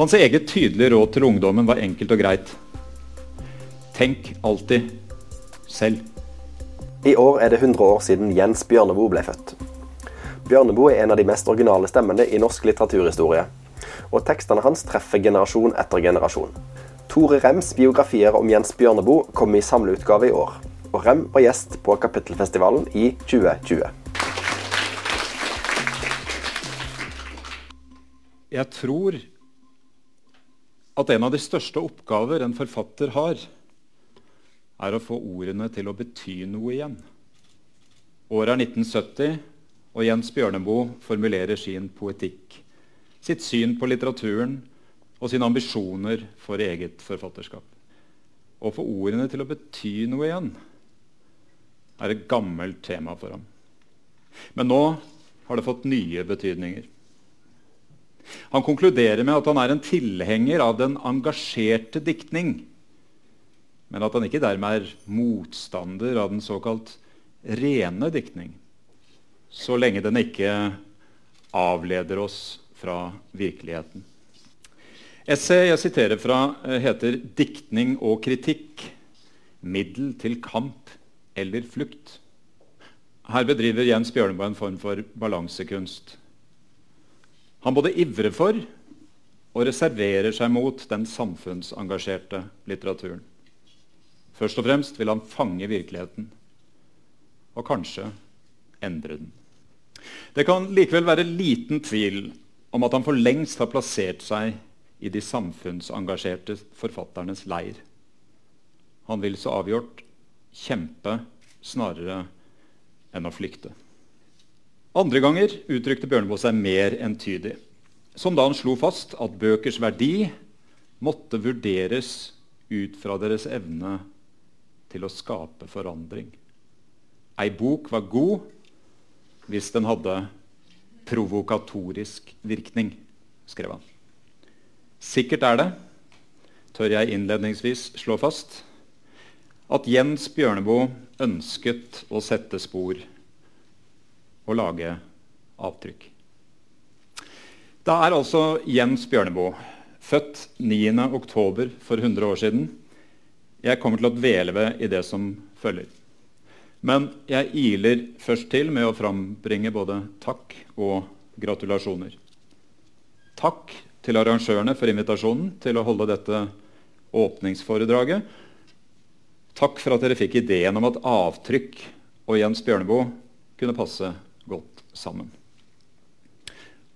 Hans eget tydelige råd til ungdommen var enkelt og greit. Tenk alltid selv. I år er det 100 år siden Jens Bjørneboe ble født. Bjørneboe er en av de mest originale stemmene i norsk litteraturhistorie. Og tekstene hans treffer generasjon etter generasjon. Tore Rems biografier om Jens Bjørneboe kom i samleutgave i år. Og Rem var gjest på Kapittelfestivalen i 2020. Jeg tror at en av de største oppgaver en forfatter har, er å få ordene til å bety noe igjen. Året er 1970, og Jens Bjørneboe formulerer sin poetikk, sitt syn på litteraturen og sine ambisjoner for eget forfatterskap. Å få ordene til å bety noe igjen er et gammelt tema for ham. Men nå har det fått nye betydninger. Han konkluderer med at han er en tilhenger av den engasjerte diktning, men at han ikke dermed er motstander av den såkalt rene diktning, så lenge den ikke avleder oss fra virkeligheten. Essayet jeg siterer fra, eh, heter 'Diktning og kritikk. Middel til kamp eller flukt'. Her bedriver Jens Bjørneboe en form for balansekunst. Han både ivrer for og reserverer seg mot den samfunnsengasjerte litteraturen. Først og fremst vil han fange virkeligheten og kanskje endre den. Det kan likevel være liten tvil om at han for lengst har plassert seg i de samfunnsengasjerte forfatternes leir. Han vil så avgjort kjempe snarere enn å flykte. Andre ganger uttrykte Bjørneboe seg mer entydig, som da han slo fast at bøkers verdi måtte vurderes ut fra deres evne til å skape forandring. Ei bok var god hvis den hadde provokatorisk virkning, skrev han. Sikkert er det, tør jeg innledningsvis slå fast, at Jens Bjørneboe ønsket å sette spor og lage avtrykk. Da er altså Jens Bjørneboe, født 9.10. for 100 år siden. Jeg kommer til å dvele ved i det som følger. Men jeg iler først til med å frambringe både takk og gratulasjoner. Takk til arrangørene for invitasjonen til å holde dette åpningsforedraget. Takk for at dere fikk ideen om at avtrykk og Jens Bjørneboe kunne passe sammen.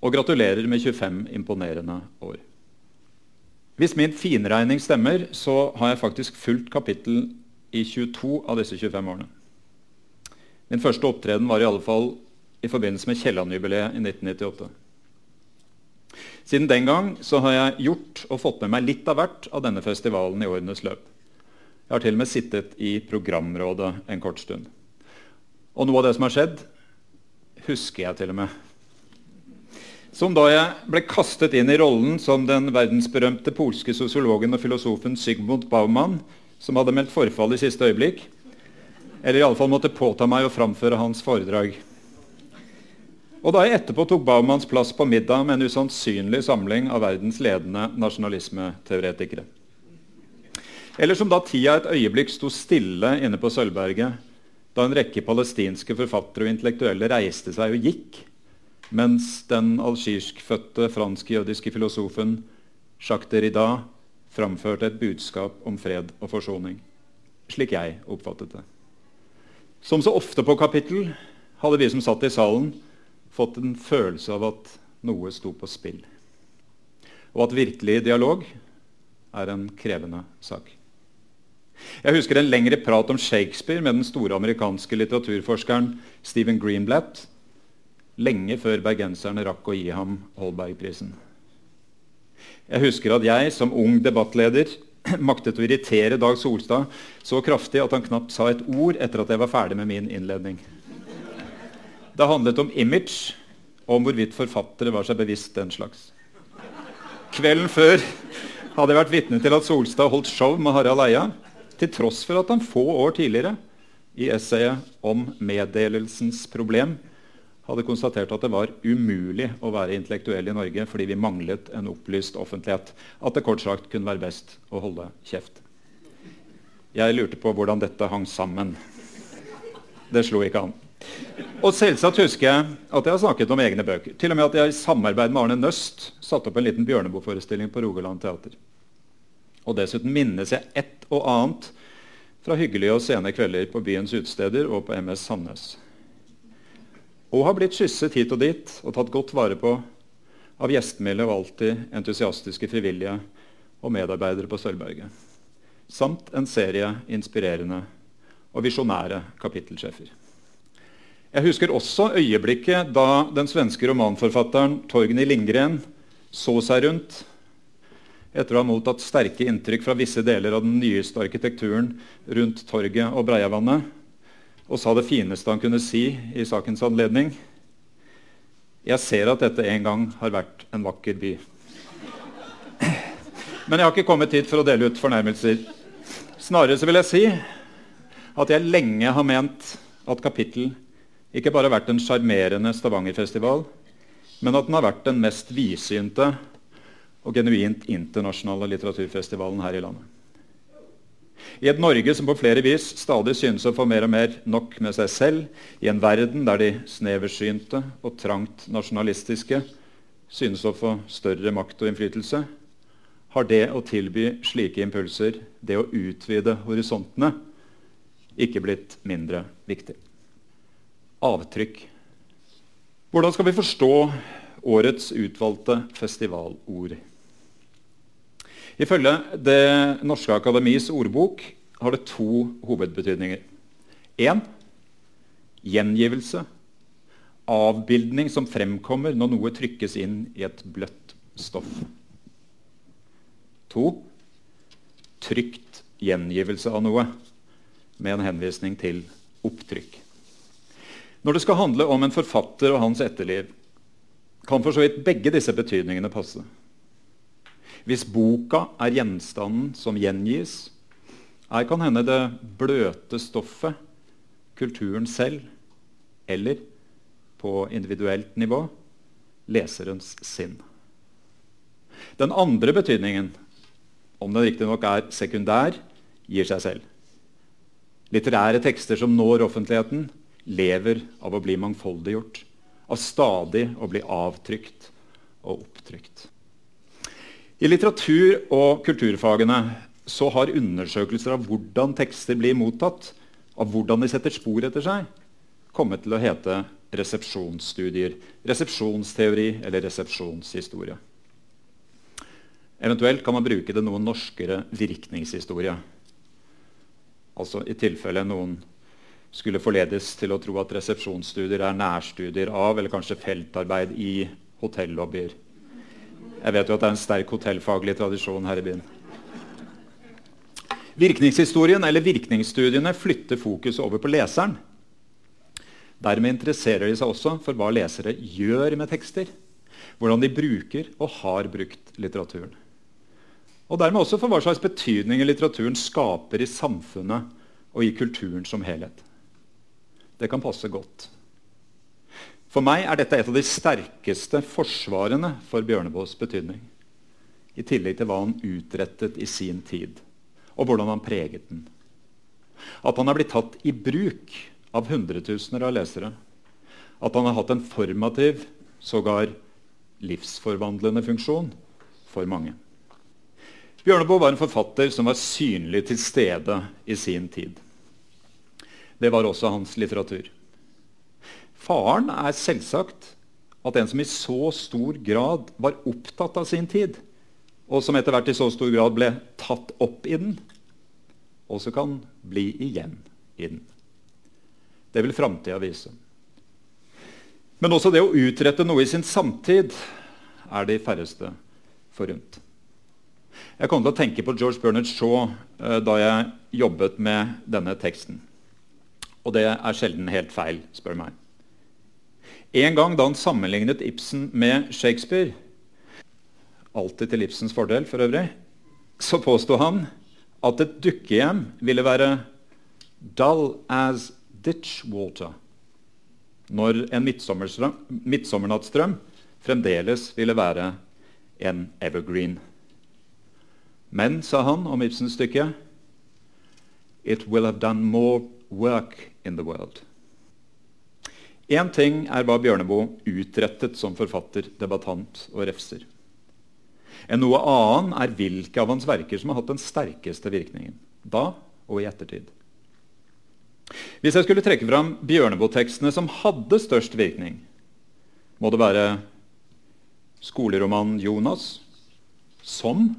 Og gratulerer med 25 imponerende år. Hvis min finregning stemmer, så har jeg faktisk fulgt kapittel i 22 av disse 25 årene. Min første opptreden var i alle fall i forbindelse med Kielland-jubileet i 1998. Siden den gang så har jeg gjort og fått med meg litt av hvert av denne festivalen i årenes løp. Jeg har til og med sittet i programrådet en kort stund. Og noe av det som har skjedd, husker jeg til og med. Som da jeg ble kastet inn i rollen som den verdensberømte polske sosiologen og filosofen Sigmund Baumann, som hadde meldt forfall i siste øyeblikk, eller iallfall måtte påta meg å framføre hans foredrag. Og da jeg etterpå tok Baumanns plass på middag med en usannsynlig samling av verdens ledende nasjonalismeteoretikere. Eller som da tida et øyeblikk sto stille inne på Sølvberget, da en rekke palestinske forfattere og intellektuelle reiste seg og gikk, mens den algirskfødte fransk-jødiske filosofen Jacques Derrida framførte et budskap om fred og forsoning. Slik jeg oppfattet det. Som så ofte på kapittel hadde vi som satt i salen, fått en følelse av at noe sto på spill. Og at virkelig dialog er en krevende sak. Jeg husker en lengre prat om Shakespeare med den store amerikanske litteraturforskeren Stephen Greenblatt lenge før bergenserne rakk å gi ham Holbergprisen. Jeg husker at jeg som ung debattleder maktet å irritere Dag Solstad så kraftig at han knapt sa et ord etter at jeg var ferdig med min innledning. Det handlet om image og om hvorvidt forfattere var seg bevisst den slags. Kvelden før hadde jeg vært vitne til at Solstad holdt show med Harald Eia, til tross for at han få år tidligere i essayet om meddelelsens problem hadde konstatert at det var umulig å være intellektuell i Norge fordi vi manglet en opplyst offentlighet. At det kort sagt kunne være best å holde kjeft. Jeg lurte på hvordan dette hang sammen. Det slo ikke an. Og selvsagt husker jeg at jeg har snakket om egne bøker. Til og med at jeg i samarbeid med Arne Nøst satte opp en liten Bjørneboe-forestilling på Rogaland teater. Og dessuten minnes jeg ett og annet fra hyggelige og sene kvelder på byens utesteder og på MS Sandnes. Og har blitt kysset hit og dit og tatt godt vare på av gjestmilde og alltid entusiastiske frivillige og medarbeidere på Sølvberget. Samt en serie inspirerende og visjonære kapittelsjefer. Jeg husker også øyeblikket da den svenske romanforfatteren Torgny Lindgren så seg rundt etter å ha mottatt sterke inntrykk fra visse deler av den nyeste arkitekturen rundt torget og Breiavannet, og sa det fineste han kunne si i sakens anledning. Jeg ser at dette en gang har vært en vakker by. Men jeg har ikke kommet hit for å dele ut fornærmelser. Snarere så vil jeg si at jeg lenge har ment at kapittel ikke bare har vært en sjarmerende Stavanger-festival, men at den har vært den mest vidsynte og genuint internasjonale litteraturfestivalen her i landet. I et Norge som på flere vis stadig synes å få mer og mer nok med seg selv, i en verden der de sneversynte og trangt nasjonalistiske synes å få større makt og innflytelse, har det å tilby slike impulser, det å utvide horisontene, ikke blitt mindre viktig avtrykk. Hvordan skal vi forstå årets utvalgte festivalord? Ifølge Det norske akademis ordbok har det to hovedbetydninger. Én gjengivelse. Avbildning som fremkommer når noe trykkes inn i et bløtt stoff. To trygt gjengivelse av noe med en henvisning til opptrykk. Når det skal handle om en forfatter og hans etterliv, kan for så vidt begge disse betydningene passe. Hvis boka er gjenstanden som gjengis, er kan hende det bløte stoffet, kulturen selv, eller på individuelt nivå leserens sinn. Den andre betydningen, om den riktignok er sekundær, gir seg selv. Litterære tekster som når offentligheten, lever av å bli mangfoldiggjort, av stadig å bli avtrykt og opptrykt. I litteratur- og kulturfagene så har undersøkelser av hvordan tekster blir mottatt, av hvordan de setter spor etter seg, kommet til å hete resepsjonsstudier, resepsjonsteori eller resepsjonshistorie. Eventuelt kan man bruke det noe norskere virkningshistorie. Altså i tilfelle noen skulle forledes til å tro at resepsjonsstudier er nærstudier av eller kanskje feltarbeid i hotellobbyer. Jeg vet jo at det er en sterk hotellfaglig tradisjon her i byen. Virkningshistorien eller virkningsstudiene flytter fokus over på leseren. Dermed interesserer de seg også for hva lesere gjør med tekster. Hvordan de bruker og har brukt litteraturen. Og dermed også for hva slags betydning litteraturen skaper i samfunnet og i kulturen som helhet. Det kan passe godt. For meg er dette et av de sterkeste forsvarene for Bjørneboes betydning. I tillegg til hva han utrettet i sin tid, og hvordan han preget den. At han er blitt tatt i bruk av hundretusener av lesere. At han har hatt en formativ, sågar livsforvandlende funksjon for mange. Bjørneboe var en forfatter som var synlig til stede i sin tid. Det var også hans litteratur. Faren er selvsagt at en som i så stor grad var opptatt av sin tid, og som etter hvert i så stor grad ble tatt opp i den, også kan bli igjen i den. Det vil framtida vise. Men også det å utrette noe i sin samtid er de færreste forunt. Jeg kom til å tenke på George Bernard Shaw eh, da jeg jobbet med denne teksten. Og det er sjelden helt feil, spør meg. En gang da han sammenlignet Ibsen med Shakespeare, alltid til Ibsens fordel for øvrig, så påsto han at et dukkehjem ville være 'dull as ditch water'. når en midtsommernattsdrøm fremdeles ville være en evergreen. Men, sa han om Ibsens stykke, it will have done more work in the world. Én ting er hva Bjørneboe utrettet som forfatter, debattant og refser. En noe annen er hvilke av hans verker som har hatt den sterkeste virkningen. Da og i ettertid. Hvis jeg skulle trekke fram Bjørneboe-tekstene som hadde størst virkning, må det være skoleromanen 'Jonas', som,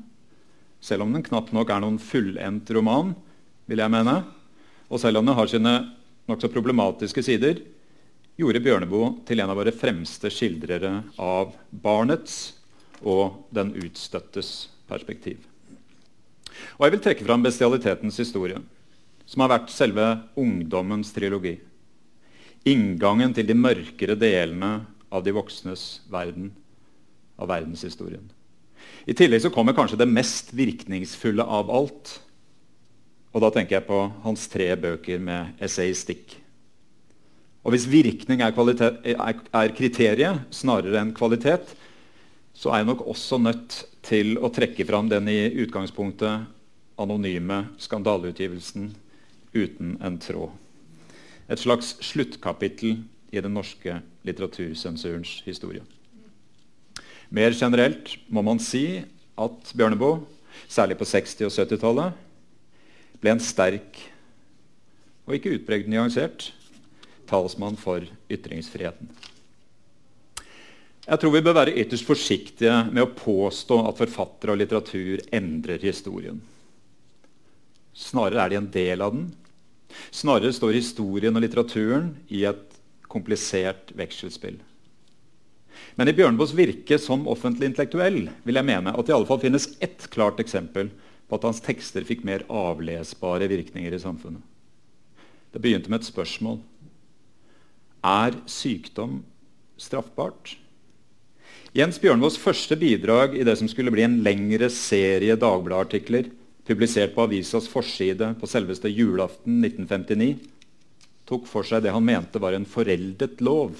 selv om den knapt nok er noen fullendt roman, vil jeg mene, og selv om den har sine nokså problematiske sider, gjorde Bjørneboe til en av våre fremste skildrere av barnets og den utstøttes perspektiv. Og jeg vil trekke fram bestialitetens historie som har vært selve ungdommens trilogi. Inngangen til de mørkere delene av de voksnes verden, av verdenshistorien. I tillegg så kommer kanskje det mest virkningsfulle av alt. Og da tenker jeg på hans tre bøker med essaystikk. Og hvis virkning er, kvalitet, er, er kriteriet snarere enn kvalitet, så er jeg nok også nødt til å trekke fram den i utgangspunktet anonyme skandaleutgivelsen uten en tråd. Et slags sluttkapittel i den norske litteratursensurens historie. Mer generelt må man si at Bjørneboe, særlig på 60- og 70-tallet, ble en sterk og ikke utpreget nyansert talsmann for ytringsfriheten. Jeg tror vi bør være ytterst forsiktige med å påstå at forfattere og litteratur endrer historien. Snarere er de en del av den, Snarere står historien og litteraturen i et komplisert vekselspill. Men i Bjørneboes virke som offentlig intellektuell vil jeg mene at det i alle fall finnes ett klart eksempel på at hans tekster fikk mer avlesbare virkninger i samfunnet. Det begynte med et spørsmål. Er sykdom straffbart? Jens Bjørnvås første bidrag i det som skulle bli en lengre serie dagbladartikler publisert på avisas forside på selveste julaften 1959, tok for seg det han mente var en foreldet lov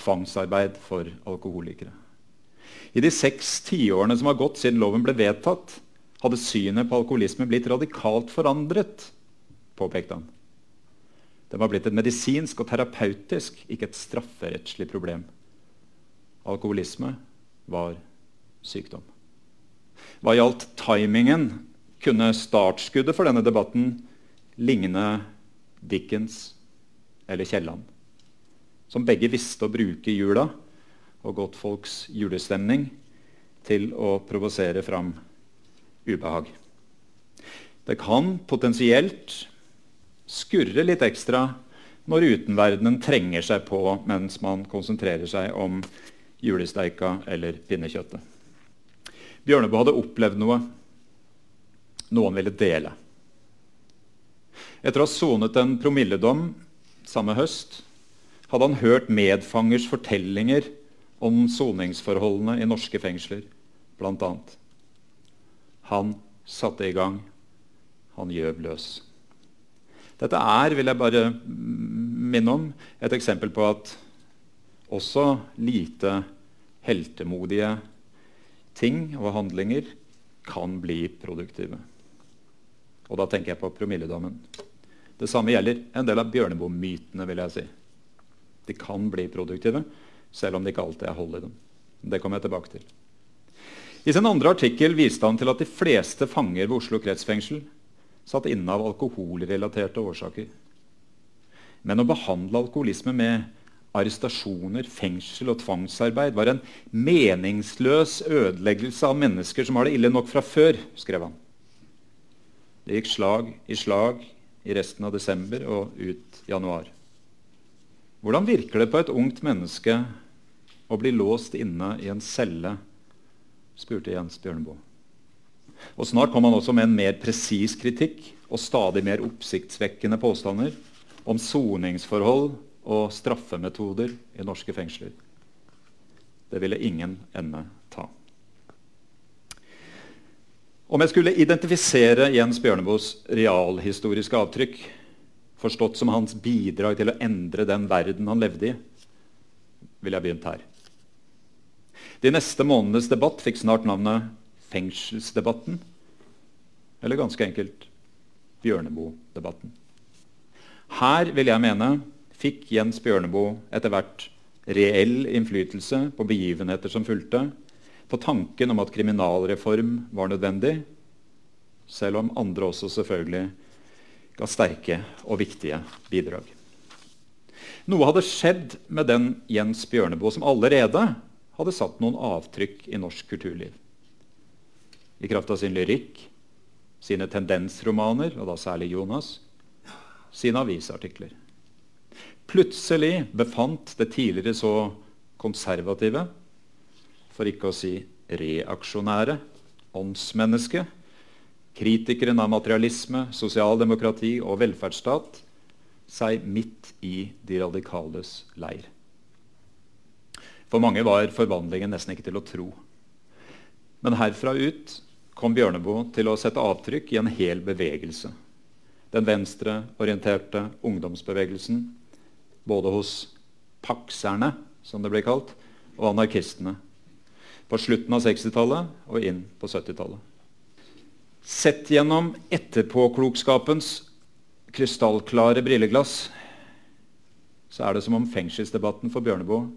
tvangsarbeid for alkoholikere. I de seks tiårene som har gått siden loven ble vedtatt, hadde synet på alkoholisme blitt radikalt forandret, påpekte han. Det var blitt et medisinsk og terapeutisk, ikke et strafferettslig problem. Alkoholisme var sykdom. Hva gjaldt timingen kunne startskuddet for denne debatten ligne Dickens eller Kielland, som begge visste å bruke jula og godtfolks julestemning til å provosere fram ubehag. Det kan potensielt skurre litt ekstra når utenverdenen trenger seg på mens man konsentrerer seg om julesteika eller pinnekjøttet. Bjørneboe hadde opplevd noe noen ville dele. Etter å ha sonet en promilledom samme høst hadde han hørt medfangers fortellinger om soningsforholdene i norske fengsler, bl.a. Han satte i gang. Han gjøv løs. Dette er, vil jeg bare minne om, et eksempel på at også lite heltemodige ting og handlinger kan bli produktive. Og da tenker jeg på promilledommen. Det samme gjelder en del av Bjørneboe-mytene. vil jeg si. De kan bli produktive, selv om det ikke alltid er hold i dem. Det kommer jeg tilbake til. I sin andre artikkel viste han til at de fleste fanger ved Oslo kretsfengsel satt inne av alkoholrelaterte årsaker. Men å behandle alkoholisme med arrestasjoner, fengsel og tvangsarbeid var en meningsløs ødeleggelse av mennesker som har det ille nok fra før, skrev han. Det gikk slag i slag i resten av desember og ut januar. Hvordan virker det på et ungt menneske å bli låst inne i en celle? spurte Jens Bjørneboe. Og Snart kom han også med en mer presis kritikk og stadig mer oppsiktsvekkende påstander om soningsforhold og straffemetoder i norske fengsler. Det ville ingen ende ta. Om jeg skulle identifisere Jens Bjørneboes realhistoriske avtrykk, forstått som hans bidrag til å endre den verden han levde i, ville jeg begynt her. De neste månedenes debatt fikk snart navnet fengselsdebatten. Eller ganske enkelt Bjørneboe-debatten. Her vil jeg mene fikk Jens Bjørneboe etter hvert reell innflytelse på begivenheter som fulgte, på tanken om at kriminalreform var nødvendig, selv om andre også selvfølgelig ga sterke og viktige bidrag. Noe hadde skjedd med den Jens Bjørneboe som allerede hadde satt noen avtrykk i norsk kulturliv. I kraft av sin lyrikk, sine tendensromaner, og da særlig Jonas, sine avisartikler. Plutselig befant det tidligere så konservative, for ikke å si reaksjonære, åndsmennesket, kritikeren av materialisme, sosialdemokrati og velferdsstat, seg midt i de radikales leir. For mange var forvandlingen nesten ikke til å tro. Men herfra ut kom Bjørneboe til å sette avtrykk i en hel bevegelse. Den venstreorienterte ungdomsbevegelsen, både hos pakserne, som det ble kalt, og anarkistene. På slutten av 60-tallet og inn på 70-tallet. Sett gjennom etterpåklokskapens krystallklare brilleglass så er det som om fengselsdebatten for Bjørneboe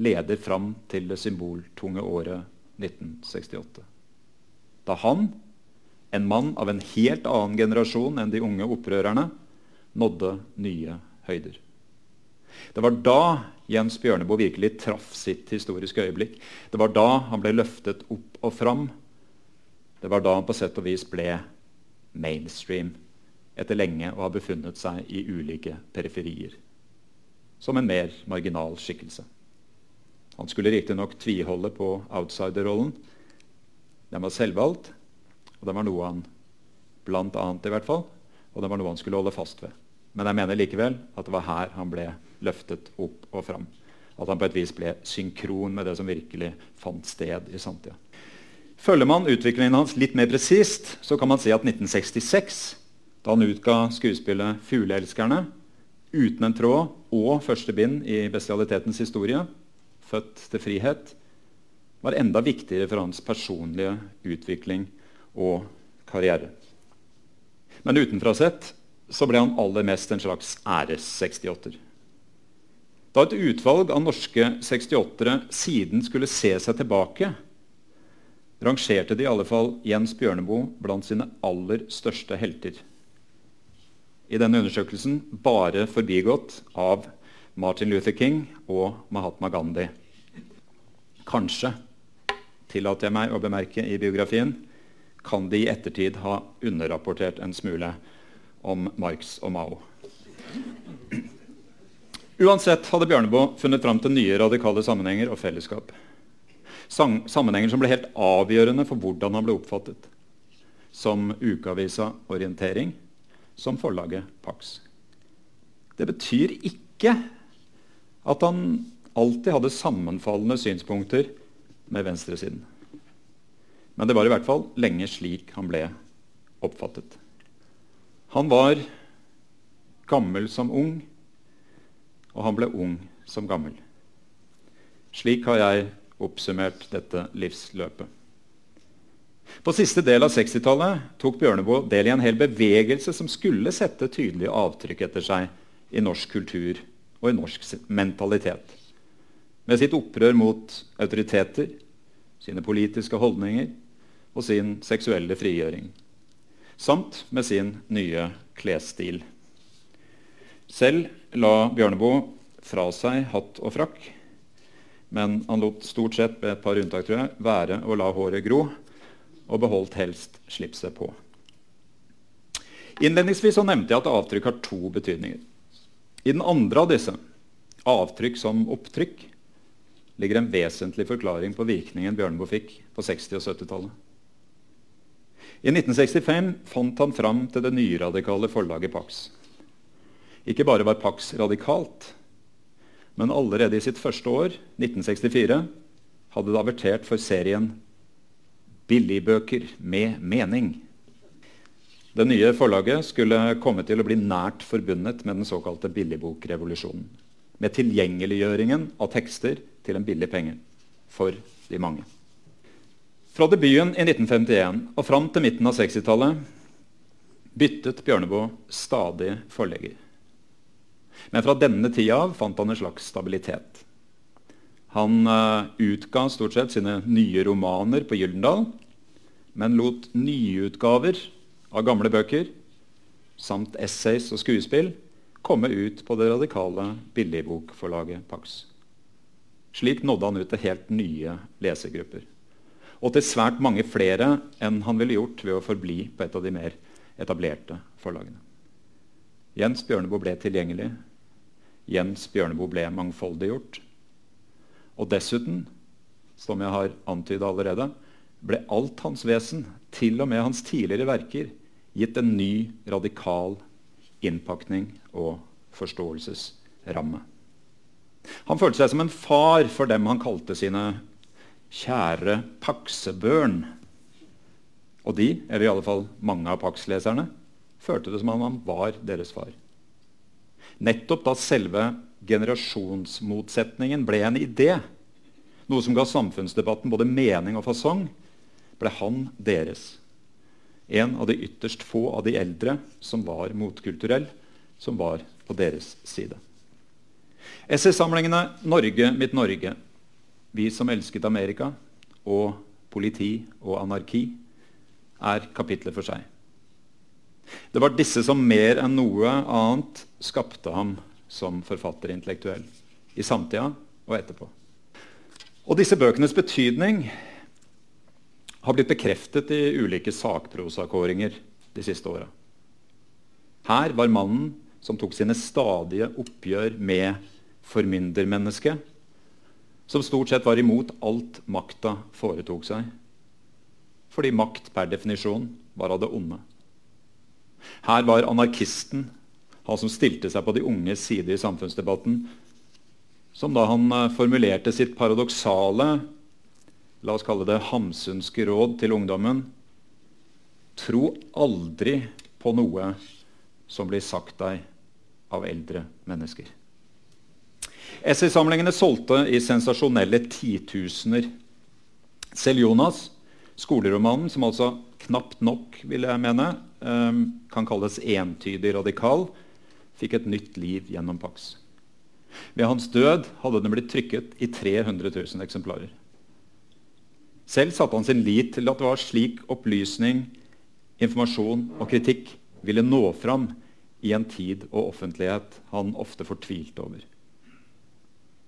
leder fram til det symboltunge året 1968. Da han, en mann av en helt annen generasjon enn de unge opprørerne, nådde nye høyder. Det var da Jens Bjørneboe virkelig traff sitt historiske øyeblikk. Det var da han ble løftet opp og fram. Det var da han på sett og vis ble mainstream etter lenge å ha befunnet seg i ulike periferier. Som en mer marginal skikkelse. Han skulle riktignok tviholde på outsider-rollen. Den var selvvalgt, og den var noe han blant annet i hvert fall, og den var noe han skulle holde fast ved. Men jeg mener likevel at det var her han ble løftet opp og fram. At han på et vis ble synkron med det som virkelig fant sted i samtida. Følger man utviklingen hans litt mer presist, så kan man si at 1966 da han utga skuespillet 'Fugleelskerne' uten en tråd og første bind i bestialitetens historie, 'Født til frihet', var enda viktigere for hans personlige utvikling og karriere. Men utenfra sett så ble han aller mest en slags æres-68-er. Da et utvalg av norske 68-ere siden skulle se seg tilbake, rangerte de i alle fall Jens Bjørneboe blant sine aller største helter i denne undersøkelsen bare forbigått av Martin Luther King og Mahatma Gandhi. Kanskje, tillater jeg meg å bemerke i biografien, kan de i ettertid ha underrapportert en smule om Marx og Mao. Uansett hadde Bjørneboe funnet fram til nye radikale sammenhenger og fellesskap. Sammenhenger som ble helt avgjørende for hvordan han ble oppfattet. Som ukeavisa Orientering, som forlaget Pax. Det betyr ikke at han alltid hadde sammenfallende synspunkter med venstresiden. Men det var i hvert fall lenge slik han ble oppfattet. Han var gammel som ung, og han ble ung som gammel. Slik har jeg oppsummert dette livsløpet. På siste del av 60-tallet tok Bjørneboe del i en hel bevegelse som skulle sette tydelige avtrykk etter seg i norsk kultur og i norsk mentalitet. Med sitt opprør mot autoriteter, sine politiske holdninger og sin seksuelle frigjøring. Samt med sin nye klesstil. Selv la Bjørneboe fra seg hatt og frakk, men han lot stort sett, med et par unntak, tror jeg, være å la håret gro og beholdt helst slipset på. Innledningsvis så nevnte jeg at avtrykk har to betydninger. I den andre av disse, avtrykk som opptrykk, ligger en vesentlig forklaring på virkningen Bjørneboe fikk på 60- og 70-tallet. I 1965 fant han fram til det nyradikale forlaget Pax. Ikke bare var Pax radikalt, men allerede i sitt første år, 1964, hadde det avertert for serien billigbøker med mening. Det nye forlaget skulle komme til å bli nært forbundet med den såkalte billigbokrevolusjonen. Med tilgjengeliggjøringen av tekster til en billig penge for de mange. Fra debuten i 1951 og fram til midten av 60-tallet byttet Bjørneboe stadig forlegger. Men fra denne tida av fant han en slags stabilitet. Han uh, utga stort sett sine nye romaner på Gyldendal, men lot nyutgaver av gamle bøker samt essays og skuespill komme ut på det radikale billigbokforlaget Pax. Slik nådde han ut til helt nye lesegrupper. Og til svært mange flere enn han ville gjort ved å forbli på et av de mer etablerte forlagene. Jens Bjørneboe ble tilgjengelig. Jens Bjørneboe ble mangfoldiggjort. Og dessuten, som jeg har antyda allerede, ble alt hans vesen, til og med hans tidligere verker, gitt en ny, radikal innpakning og forståelsesramme. Han følte seg som en far for dem han kalte sine kjære paksebørn. Og de, eller i alle fall mange av Pax-leserne, følte det som om han var deres far. Nettopp da selve generasjonsmotsetningen ble en idé, noe som ga samfunnsdebatten både mening og fasong, ble han deres. En av de ytterst få av de eldre som var motkulturell, som var på deres side. Essaysamlingene 'Norge, mitt Norge', 'Vi som elsket Amerika' og 'Politi og anarki' er kapitler for seg. Det var disse som mer enn noe annet skapte ham som forfatterintellektuell i samtida og etterpå. Og disse bøkenes betydning har blitt bekreftet i ulike sakprosakåringer de siste åra. Her var mannen som tok sine stadige oppgjør med formyndermennesket, som stort sett var imot alt makta foretok seg, fordi makt per definisjon var av det onde. Her var anarkisten, han som stilte seg på de unges side i samfunnsdebatten, som da han eh, formulerte sitt paradoksale la oss kalle det hamsunske råd til ungdommen Tro aldri på noe som blir sagt deg av eldre mennesker. Essaysamlingene solgte i sensasjonelle titusener. Selv Jonas, skoleromanen, som altså knapt nok vil jeg mene, ehm, kan kalles entydig radikal, fikk et nytt liv gjennom Pax. Ved hans død hadde den blitt trykket i 300 000 eksemplarer. Selv satte han sin lit til at det var slik opplysning, informasjon og kritikk ville nå fram i en tid og offentlighet han ofte fortvilte over.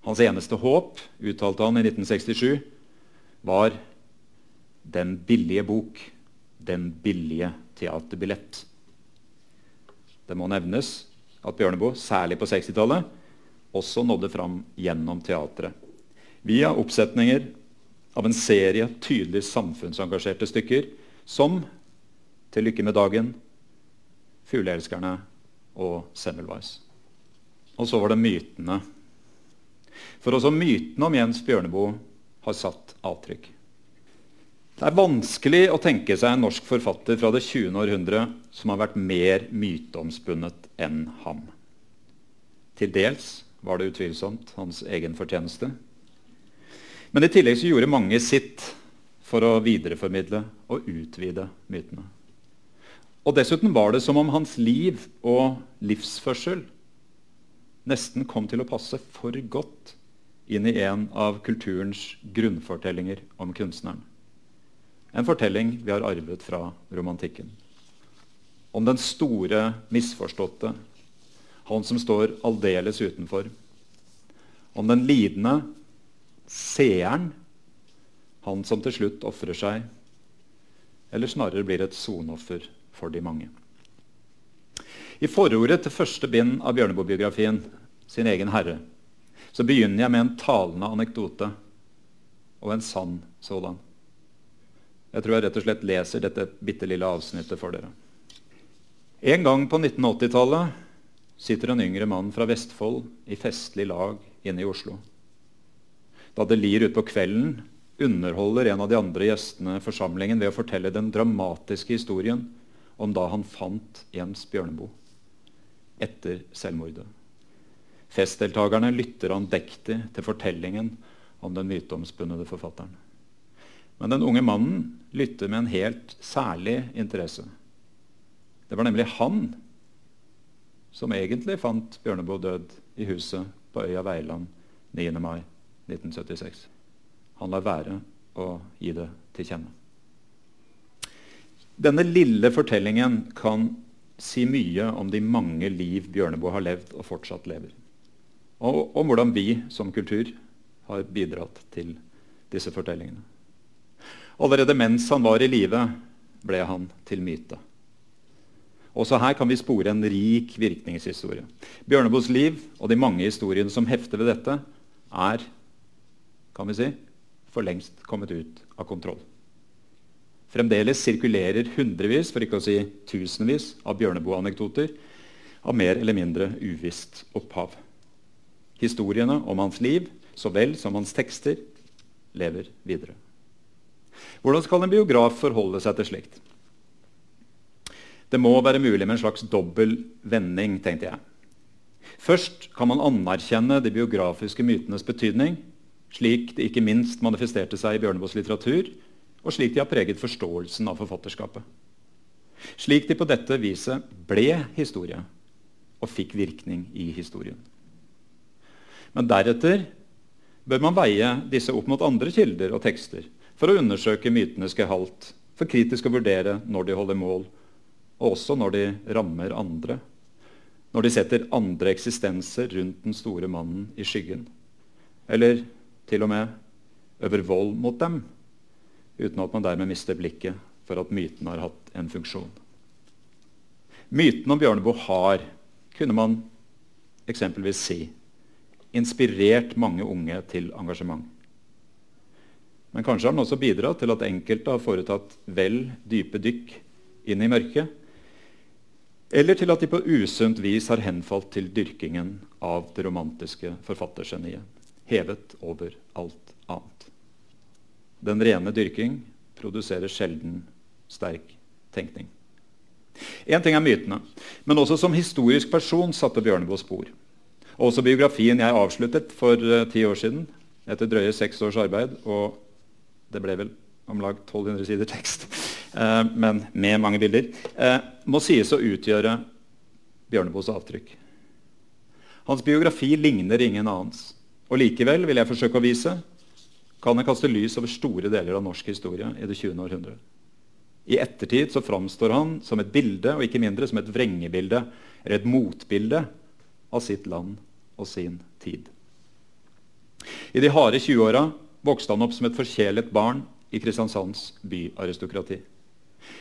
Hans eneste håp, uttalte han i 1967, var den billige bok, den billige teaterbillett. Det må nevnes at Bjørneboe, særlig på 60-tallet, også nådde fram gjennom teatret. Via oppsetninger av en serie tydelig samfunnsengasjerte stykker som Til lykke med dagen, Fugleelskerne og Semmelweis. Og så var det mytene. For også mytene om Jens Bjørneboe har satt avtrykk. Det er vanskelig å tenke seg en norsk forfatter fra det 20. århundre som har vært mer myteomspunnet enn ham. Til dels var det utvilsomt hans egen fortjeneste. Men i tillegg så gjorde mange sitt for å videreformidle og utvide mytene. Og dessuten var det som om hans liv og livsførsel nesten kom til å passe for godt inn i en av kulturens grunnfortellinger om kunstneren. En fortelling vi har arvet fra romantikken. Om den store misforståtte, han som står aldeles utenfor. Om den lidende seeren, han som til slutt ofrer seg, eller snarere blir et sonoffer for de mange. I forordet til første bind av Bjørneboe-biografien, 'Sin egen herre', så begynner jeg med en talende anekdote, og en sann sådan. Jeg tror jeg rett og slett leser dette bitte lille avsnittet for dere. En gang på 1980-tallet sitter en yngre mann fra Vestfold i festlig lag inne i Oslo. Da det lir utpå kvelden, underholder en av de andre gjestene forsamlingen ved å fortelle den dramatiske historien om da han fant Jens Bjørneboe etter selvmordet. Festdeltakerne lytter andektig til fortellingen om den myteomspunnede forfatteren. Men den unge mannen lytter med en helt særlig interesse. Det var nemlig han som egentlig fant Bjørneboe død i huset på øya Veiland 9. mai 1976. Han lar være å gi det til kjenne. Denne lille fortellingen kan si mye om de mange liv Bjørneboe har levd og fortsatt lever. Og om hvordan vi som kultur har bidratt til disse fortellingene. Allerede mens han var i live, ble han til myte. Også her kan vi spore en rik virkningshistorie. Bjørneboes liv og de mange historiene som hefter ved dette, er kan vi si, for lengst kommet ut av kontroll. Fremdeles sirkulerer hundrevis, for ikke å si tusenvis, av Bjørneboe-anekdoter av mer eller mindre uvisst opphav. Historiene om hans liv så vel som hans tekster lever videre. Hvordan skal en biograf forholde seg til slikt? Det må være mulig med en slags dobbel vending, tenkte jeg. Først kan man anerkjenne de biografiske mytenes betydning, slik det ikke minst manifesterte seg i Bjørneboes litteratur, og slik de har preget forståelsen av forfatterskapet. Slik de på dette viset ble historie og fikk virkning i historien. Men deretter bør man veie disse opp mot andre kilder og tekster for å undersøke mytenes gehalt, for kritisk å vurdere når de holder mål, og også når de rammer andre. Når de setter andre eksistenser rundt den store mannen i skyggen. Eller til og med øver vold mot dem, uten at man dermed mister blikket for at myten har hatt en funksjon. Myten om Bjørneboe har, kunne man eksempelvis si, inspirert mange unge til engasjement. Men kanskje har den også bidratt til at enkelte har foretatt vel dype dykk inn i mørket, eller til at de på usunt vis har henfalt til dyrkingen av det romantiske forfattergeniet, hevet over alt annet. Den rene dyrking produserer sjelden sterk tenkning. Én ting er mytene, men også som historisk person satte Bjørneboe spor. Også biografien jeg avsluttet for uh, ti år siden, etter drøye seks års arbeid, og det ble vel om lag 1200 sider tekst, uh, men med mange bilder, uh, må sies å utgjøre Bjørneboes avtrykk. Hans biografi ligner ingen annens. Og likevel vil jeg forsøke å vise kan han kaste lys over store deler av norsk historie i det 20. århundre. I ettertid så framstår han som et bilde, og ikke mindre som et vrengebilde, eller et motbilde av sitt land og sin tid. I de harde 20-åra vokste han opp som et forkjælet barn i Kristiansands byaristokrati.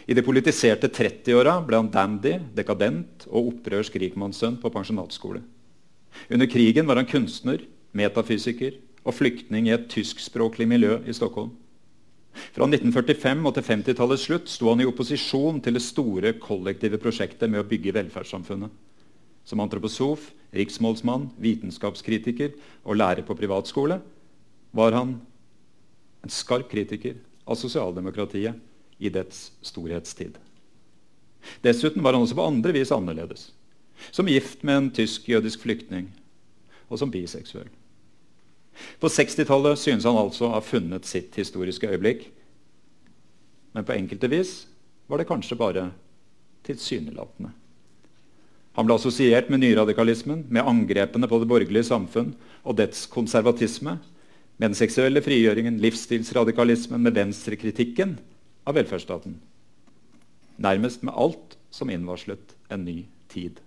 I de politiserte 30-åra ble han dandy, dekadent og opprørsk rikmannssønn på pensjonatskole. Under krigen var han kunstner, metafysiker og flyktning i et tyskspråklig miljø i Stockholm. Fra 1945 og til 50-tallets slutt sto han i opposisjon til det store kollektive prosjektet med å bygge velferdssamfunnet. Som antroposof, riksmålsmann, vitenskapskritiker og lærer på privatskole var han en skarp kritiker av sosialdemokratiet i dets storhetstid. Dessuten var han også på andre vis annerledes. Som gift med en tysk-jødisk flyktning, og som biseksuell. På 60-tallet synes han altså å ha funnet sitt historiske øyeblikk. Men på enkelte vis var det kanskje bare tilsynelatende. Han ble assosiert med nyradikalismen, med angrepene på det borgerlige samfunn og dets konservatisme, med den seksuelle frigjøringen, livsstilsradikalismen, med venstrekritikken av velferdsstaten. Nærmest med alt som innvarslet en ny tid.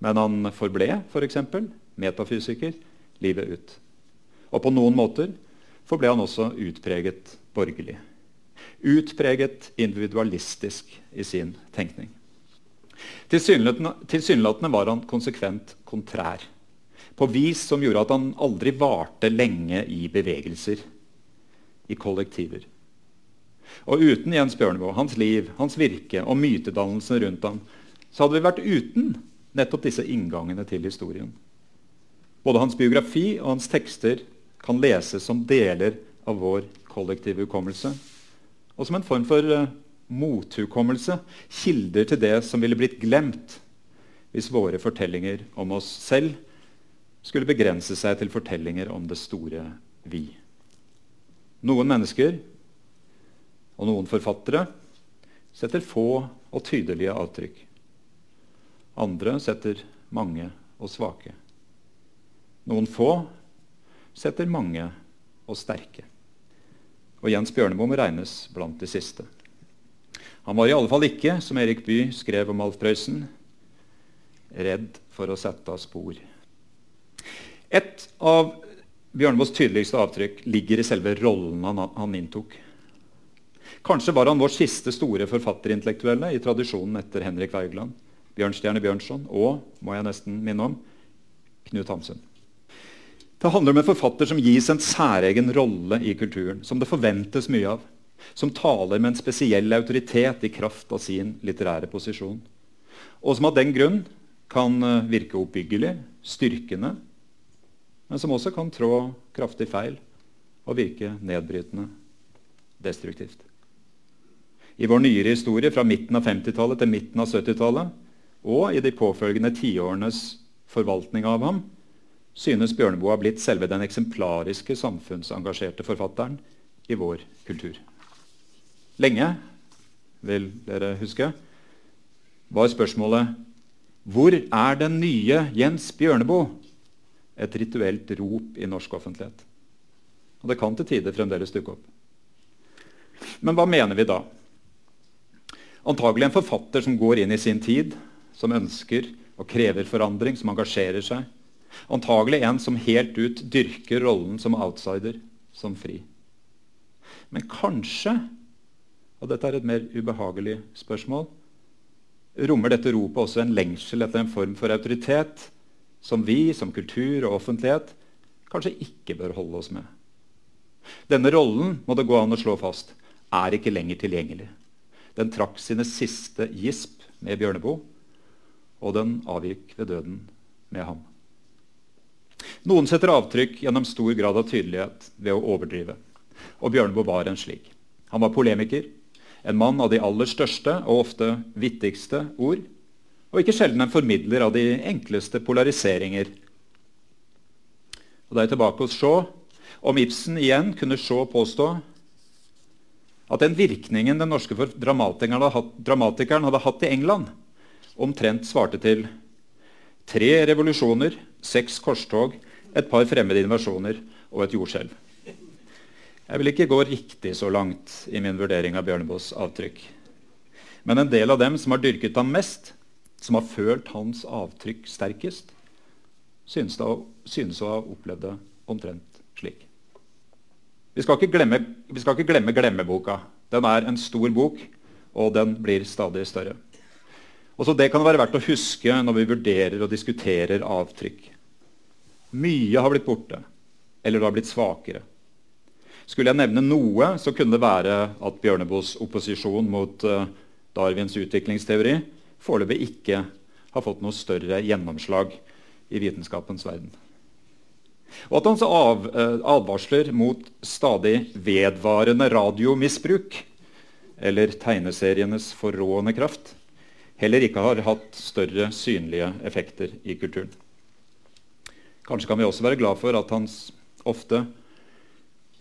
Men han forble f.eks. For metafysiker livet ut. Og på noen måter forble han også utpreget borgerlig. Utpreget individualistisk i sin tenkning. Tilsynelatende var han konsekvent kontrær. På vis som gjorde at han aldri varte lenge i bevegelser, i kollektiver. Og uten Jens Bjørneboe, hans liv, hans virke og mytedannelsen rundt ham, så hadde vi vært uten nettopp disse inngangene til historien. Både hans biografi og hans tekster kan leses som deler av vår kollektive hukommelse, og som en form for uh, mothukommelse, kilder til det som ville blitt glemt hvis våre fortellinger om oss selv skulle begrense seg til fortellinger om det store vi. Noen mennesker og noen forfattere setter få og tydelige avtrykk. Andre setter mange og svake. Noen få setter mange og sterke. Og Jens Bjørneboe må regnes blant de siste. Han var i alle fall ikke, som Erik Bye skrev om Alf Prøysen, redd for å sette av spor. Et av Bjørneboes tydeligste avtrykk ligger i selve rollen han, han, inntok. Kanskje var han vår siste store forfatterintellektuelle i tradisjonen etter Henrik Wergeland, Bjørnstjerne Bjørnson og, må jeg nesten minne om, Knut Hamsun. Det handler om en forfatter som gis en særegen rolle i kulturen, som det forventes mye av, som taler med en spesiell autoritet i kraft av sin litterære posisjon, og som av den grunn kan eh, virke oppbyggelig, styrkende, men som også kan trå kraftig feil og virke nedbrytende, destruktivt. I vår nyere historie fra midten av 50-tallet til midten av 70-tallet og i de påfølgende tiårenes forvaltning av ham synes Bjørneboe har blitt selve den eksemplariske samfunnsengasjerte forfatteren i vår kultur. Lenge, vil dere huske, var spørsmålet hvor er den nye Jens Bjørneboe? Et rituelt rop i norsk offentlighet. Og det kan til tider fremdeles dukke opp. Men hva mener vi da? Antagelig en forfatter som går inn i sin tid, som ønsker og krever forandring, som engasjerer seg. Antagelig en som helt ut dyrker rollen som outsider, som fri. Men kanskje, og dette er et mer ubehagelig spørsmål, rommer dette ropet også en lengsel etter en form for autoritet som vi, som kultur og offentlighet, kanskje ikke bør holde oss med. Denne rollen må det gå an å slå fast, er ikke lenger tilgjengelig. Den trakk sine siste gisp med Bjørneboe, og den avgikk ved døden med ham. Noen setter avtrykk gjennom stor grad av tydelighet ved å overdrive. Og Bjørneboe var en slik. Han var polemiker, en mann av de aller største og ofte vittigste ord, og ikke sjelden en formidler av de enkleste polariseringer. Og Da er jeg tilbake hos Shaw. Om Ibsen igjen kunne Shaw påstå at den virkningen den norske dramatikeren hadde, hatt, dramatikeren hadde hatt i England, omtrent svarte til tre revolusjoner, seks korstog, et par fremmede invasjoner og et jordskjelv. Jeg vil ikke gå riktig så langt i min vurdering av Bjørneboes avtrykk. Men en del av dem som har dyrket ham mest, som har følt hans avtrykk sterkest, synes, å ha opplevd det omtrent slik. Vi skal ikke glemme, skal ikke glemme glemmeboka. Den er en stor bok, og den blir stadig større. Også det kan være verdt å huske når vi vurderer og diskuterer avtrykk. Mye har blitt borte, eller det har blitt svakere. Skulle jeg nevne noe, så kunne det være at Bjørneboes opposisjon mot uh, Darwins utviklingsteori foreløpig ikke har fått noe større gjennomslag i vitenskapens verden. Og at hans av, uh, advarsler mot stadig vedvarende radiomisbruk, eller tegneserienes forrående kraft, heller ikke har hatt større synlige effekter i kulturen. Kanskje kan vi også være glad for at hans ofte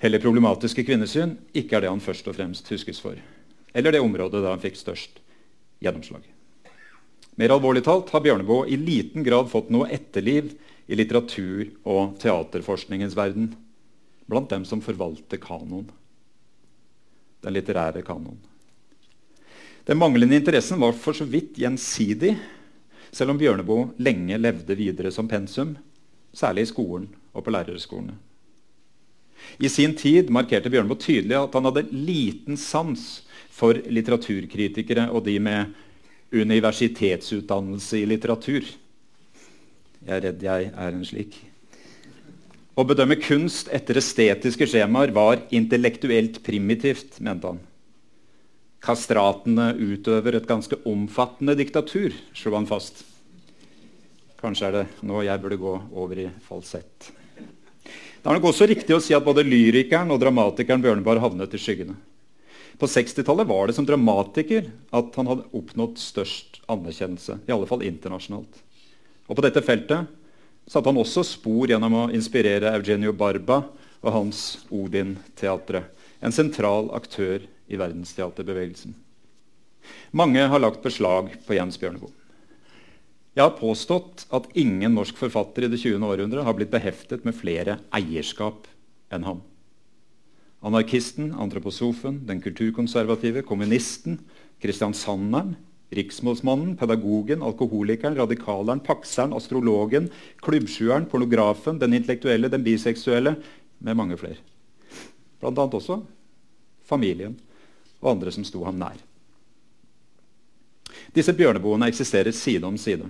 heller problematiske kvinnesyn ikke er det han først og fremst huskes for. Eller det området der han fikk størst gjennomslag. Mer alvorlig talt har Bjørneboe i liten grad fått noe etterliv i litteratur- og teaterforskningens verden blant dem som forvalter kanon. Den litterære kanon. Den manglende interessen var for så vidt gjensidig, selv om Bjørneboe lenge levde videre som pensum, særlig i skolen og på lærerskolene. I sin tid markerte Bjørneboe tydelig at han hadde liten sans for litteraturkritikere og de med universitetsutdannelse i litteratur. Jeg er redd jeg er en slik. Å bedømme kunst etter estetiske skjemaer var intellektuelt primitivt, mente han. Kastratene utøver et ganske omfattende diktatur, slo han fast. Kanskje er det nå jeg burde gå over i falsett. Det er nok også riktig å si at både lyrikeren og dramatikeren Bjørneboe havnet i skyggene. På 60-tallet var det som dramatiker at han hadde oppnådd størst anerkjennelse. I alle fall internasjonalt. Og på dette feltet satte han også spor gjennom å inspirere Eugenio Barba og hans Odin-teatret, en sentral aktør i verdensteaterbevegelsen. Mange har lagt beslag på Jens Bjørneboe. Jeg har påstått at ingen norsk forfatter i det 20. århundre har blitt beheftet med flere eierskap enn ham. Anarkisten, antroposofen, den kulturkonservative, kommunisten, kristiansanderen, riksmålsmannen, pedagogen, alkoholikeren, radikaleren, pakseren, astrologen, klubbsjueren, pornografen, den intellektuelle, den biseksuelle, med mange flere. Blant annet også familien og andre som sto ham nær. Disse bjørneboene eksisterer side om side.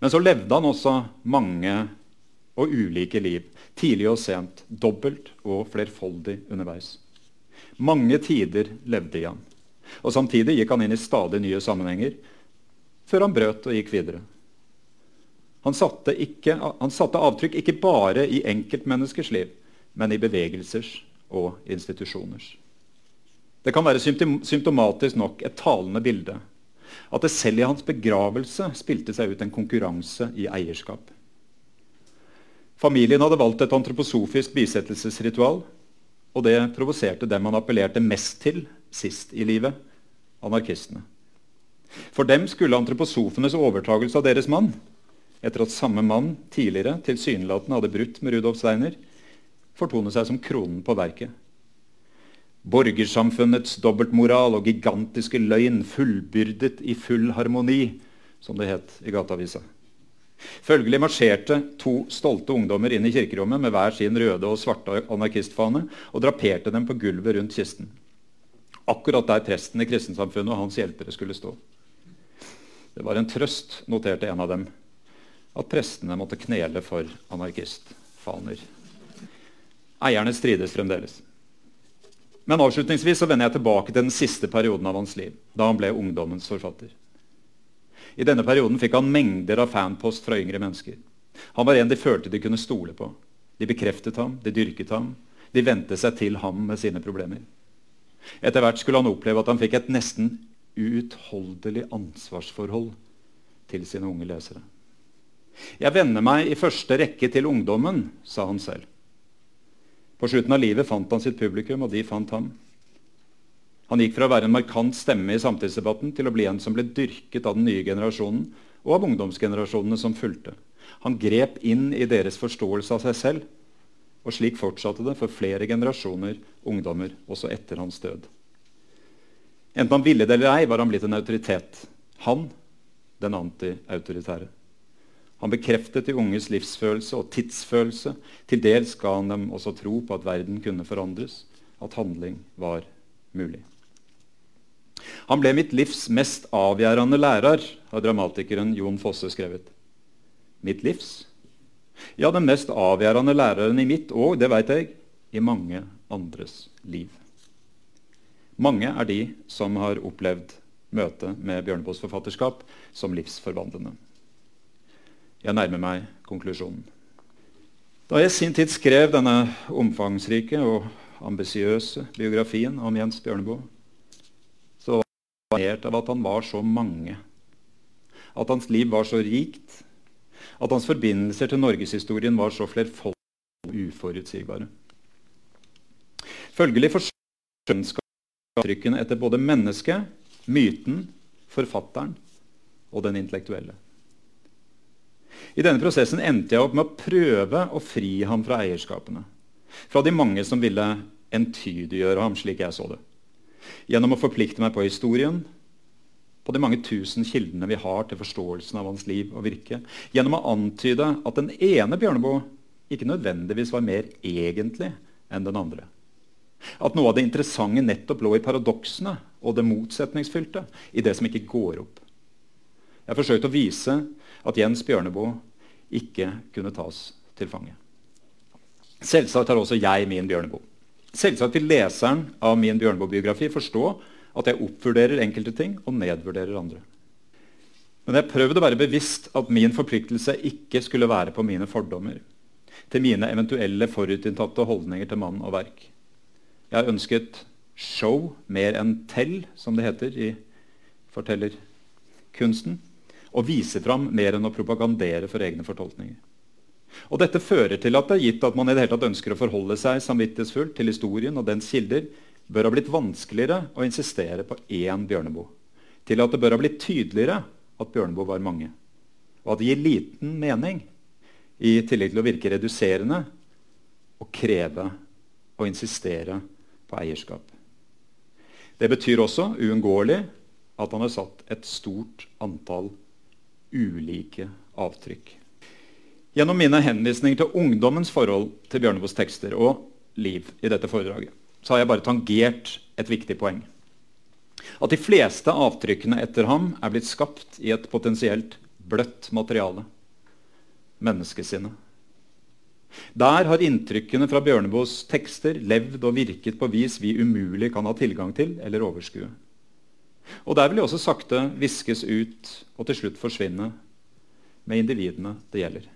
Men så levde han også mange og ulike liv, tidlig og sent, dobbelt og flerfoldig underveis. Mange tider levde i han. Og Samtidig gikk han inn i stadig nye sammenhenger, før han brøt og gikk videre. Han satte, ikke, han satte avtrykk ikke bare i enkeltmenneskers liv, men i bevegelsers og institusjoners. Det kan være symptomatisk nok et talende bilde at det selv i hans begravelse spilte seg ut en konkurranse i eierskap. Familien hadde valgt et antroposofisk bisettelsesritual, og det provoserte dem han appellerte mest til sist i livet anarkistene. For dem skulle antroposofenes overtagelse av deres mann, etter at samme mann tidligere tilsynelatende hadde brutt med Rudolf Steiner, fortone seg som kronen på verket. Borgersamfunnets dobbeltmoral og gigantiske løgn fullbyrdet i full harmoni, som det het i Gateavisa. Følgelig marsjerte to stolte ungdommer inn i kirkerommet med hver sin røde og svarte anarkistfane og draperte dem på gulvet rundt kisten. Akkurat der presten i kristensamfunnet og hans hjelpere skulle stå. Det var en trøst, noterte en av dem, at prestene måtte knele for anarkistfaner. Eierne strides fremdeles. Men avslutningsvis så vender jeg tilbake til den siste perioden av hans liv, da han ble ungdommens forfatter. I denne perioden fikk han mengder av fanpost fra yngre mennesker. Han var en de følte de kunne stole på. De bekreftet ham, de dyrket ham, de vendte seg til ham med sine problemer. Etter hvert skulle han oppleve at han fikk et nesten uutholdelig ansvarsforhold til sine unge lesere. Jeg venner meg i første rekke til ungdommen, sa han selv. På slutten av livet fant han sitt publikum, og de fant ham. Han gikk fra å være en markant stemme i samtidsdebatten til å bli en som ble dyrket av den nye generasjonen og av ungdomsgenerasjonene som fulgte. Han grep inn i deres forståelse av seg selv og slik fortsatte det for flere generasjoner ungdommer også etter hans død. Enten han ville det eller ei, var han blitt en autoritet. Han den anti-autoritære. Han bekreftet de unges livsfølelse og tidsfølelse. Til dels ga han dem også tro på at verden kunne forandres, at handling var mulig. Han ble mitt livs mest avgjørende lærer, har dramatikeren Jon Fosse skrevet. Mitt livs ja, den mest avgjørende læreren i mitt og, det vet jeg, i mange andres liv. Mange er de som har opplevd møtet med Bjørneboes forfatterskap som livsforvandlende. Jeg nærmer meg konklusjonen. Da jeg i sin tid skrev denne omfangsrike og ambisiøse biografien om Jens Bjørneboe, så var jeg imponert av at han var så mange. At hans liv var så rikt, at hans forbindelser til norgeshistorien var så flerfoldige og uforutsigbare. Følgelig forsøkene etter både mennesket, myten, forfatteren og den intellektuelle. I denne prosessen endte jeg opp med å prøve å fri ham fra eierskapene. Fra de mange som ville entydiggjøre ham, slik jeg så det. Gjennom å forplikte meg på historien, på de mange tusen kildene vi har til forståelsen av hans liv og virke, gjennom å antyde at den ene Bjørneboe ikke nødvendigvis var mer egentlig enn den andre. At noe av det interessante nettopp lå i paradoksene og det motsetningsfylte, i det som ikke går opp. Jeg forsøkte å vise at Jens Bjørneboe ikke kunne tas til fange. Selvsagt har også jeg min Bjørneboe. Selvsagt vil leseren av min Bjørneboe-biografi forstå at jeg oppvurderer enkelte ting og nedvurderer andre. Men jeg prøvde å være bevisst at min forpliktelse ikke skulle være på mine fordommer, til mine eventuelle forutinntatte holdninger til mann og verk. Jeg ønsket show mer enn tell, som det heter i fortellerkunsten. Og vise fram mer enn å propagandere for egne fortolkninger. Og Dette fører til at det er gitt at man i det hele tatt ønsker å forholde seg samvittighetsfullt til historien og dens kilder, bør ha blitt vanskeligere å insistere på én Bjørneboe. Til at det bør ha blitt tydeligere at Bjørneboe var mange. Og at det gir liten mening, i tillegg til å virke reduserende, å kreve og insistere på eierskap. Det betyr også uunngåelig at han har satt et stort antall ulike avtrykk. Gjennom mine henvisninger til ungdommens forhold til Bjørneboes tekster og liv i dette foredraget, så har jeg bare tangert et viktig poeng. At de fleste avtrykkene etter ham er blitt skapt i et potensielt bløtt materiale menneskesinnet. Der har inntrykkene fra Bjørneboes tekster levd og virket på vis vi umulig kan ha tilgang til eller overskue. Og der vil de også sakte viskes ut og til slutt forsvinne med individene det gjelder.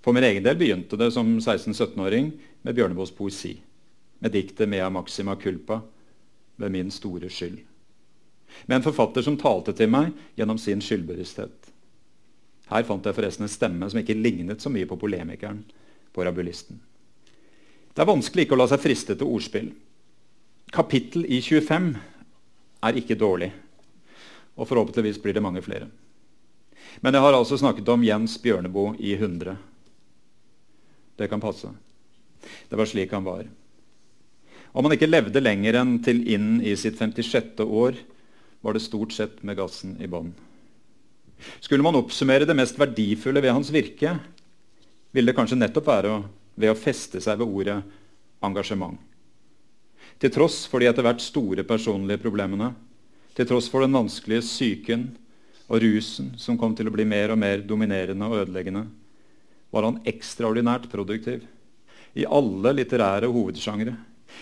For min egen del begynte det som 16-17-åring med Bjørneboes poesi, med diktet 'Mea maxima culpa' ved min store skyld. Med en forfatter som talte til meg gjennom sin skyldbevissthet. Her fant jeg forresten en stemme som ikke lignet så mye på polemikeren på rabulisten. Det er vanskelig ikke å la seg friste til ordspill. Kapittel i 25 er ikke dårlig, og forhåpentligvis blir det mange flere. Men jeg har altså snakket om Jens Bjørneboe i 100. Det kan passe. Det var slik han var. Om han ikke levde lenger enn til inn i sitt 56. år, var det stort sett med gassen i bånn. Skulle man oppsummere det mest verdifulle ved hans virke, ville det kanskje nettopp være ved å feste seg ved ordet engasjement. Til tross for de etter hvert store personlige problemene, til tross for den vanskelige psyken og rusen som kom til å bli mer og mer dominerende og ødeleggende, var han ekstraordinært produktiv i alle litterære hovedsjangre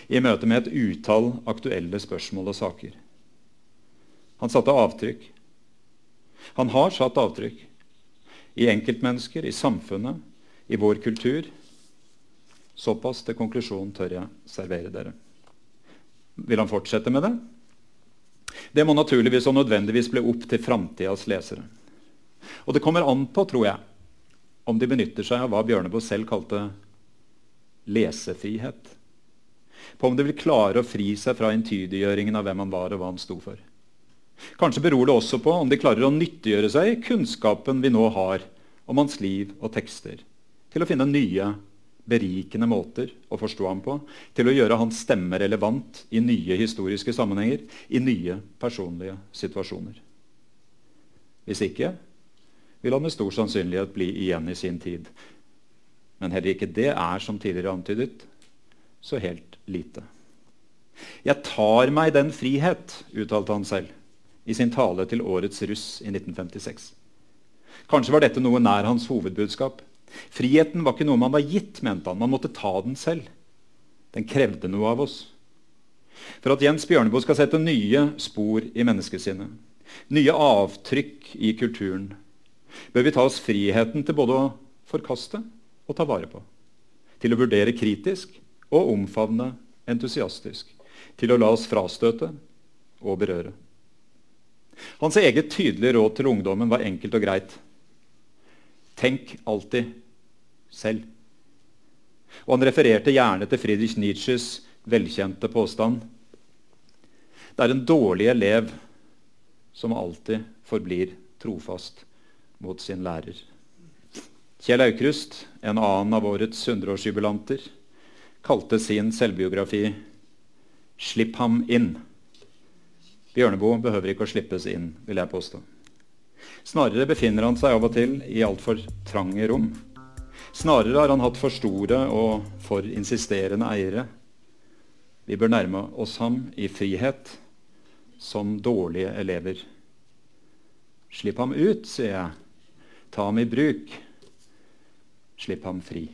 i møte med et utall aktuelle spørsmål og saker. Han satte avtrykk han har satt avtrykk i enkeltmennesker, i samfunnet, i vår kultur. Såpass til konklusjonen tør jeg servere dere. Vil han fortsette med det? Det må naturligvis og nødvendigvis bli opp til framtidas lesere. Og det kommer an på, tror jeg, om de benytter seg av hva Bjørneboe selv kalte lesefrihet. På om de vil klare å fri seg fra entydiggjøringen av hvem han var og hva han sto for. Kanskje beror det også på om de klarer å nyttiggjøre seg kunnskapen vi nå har om hans liv og tekster, til å finne nye, berikende måter å forstå ham på, til å gjøre hans stemme relevant i nye historiske sammenhenger, i nye personlige situasjoner. Hvis ikke vil han med stor sannsynlighet bli igjen i sin tid. Men heller ikke det er, som tidligere antydet, så helt lite. Jeg tar meg den frihet, uttalte han selv i sin tale til årets russ i 1956. Kanskje var dette noe nær hans hovedbudskap. Friheten var ikke noe man var gitt, mente han. Man måtte ta den selv. Den krevde noe av oss. For at Jens Bjørneboe skal sette nye spor i menneskesinnet, nye avtrykk i kulturen, bør vi ta oss friheten til både å forkaste og ta vare på. Til å vurdere kritisk og omfavne entusiastisk. Til å la oss frastøte og berøre. Hans eget tydelige råd til ungdommen var enkelt og greit. Tenk alltid selv. Og han refererte gjerne til Friedrich Nietzsches velkjente påstand. Det er en dårlig elev som alltid forblir trofast mot sin lærer. Kjell Aukrust, en annen av årets 100-årsjubilanter, kalte sin selvbiografi 'Slipp ham inn'. Bjørneboe behøver ikke å slippes inn, vil jeg påstå. Snarere befinner han seg av og til i altfor trange rom. Snarere har han hatt for store og for insisterende eiere. Vi bør nærme oss ham i frihet, som dårlige elever. Slipp ham ut, sier jeg. Ta ham i bruk. Slipp ham fri.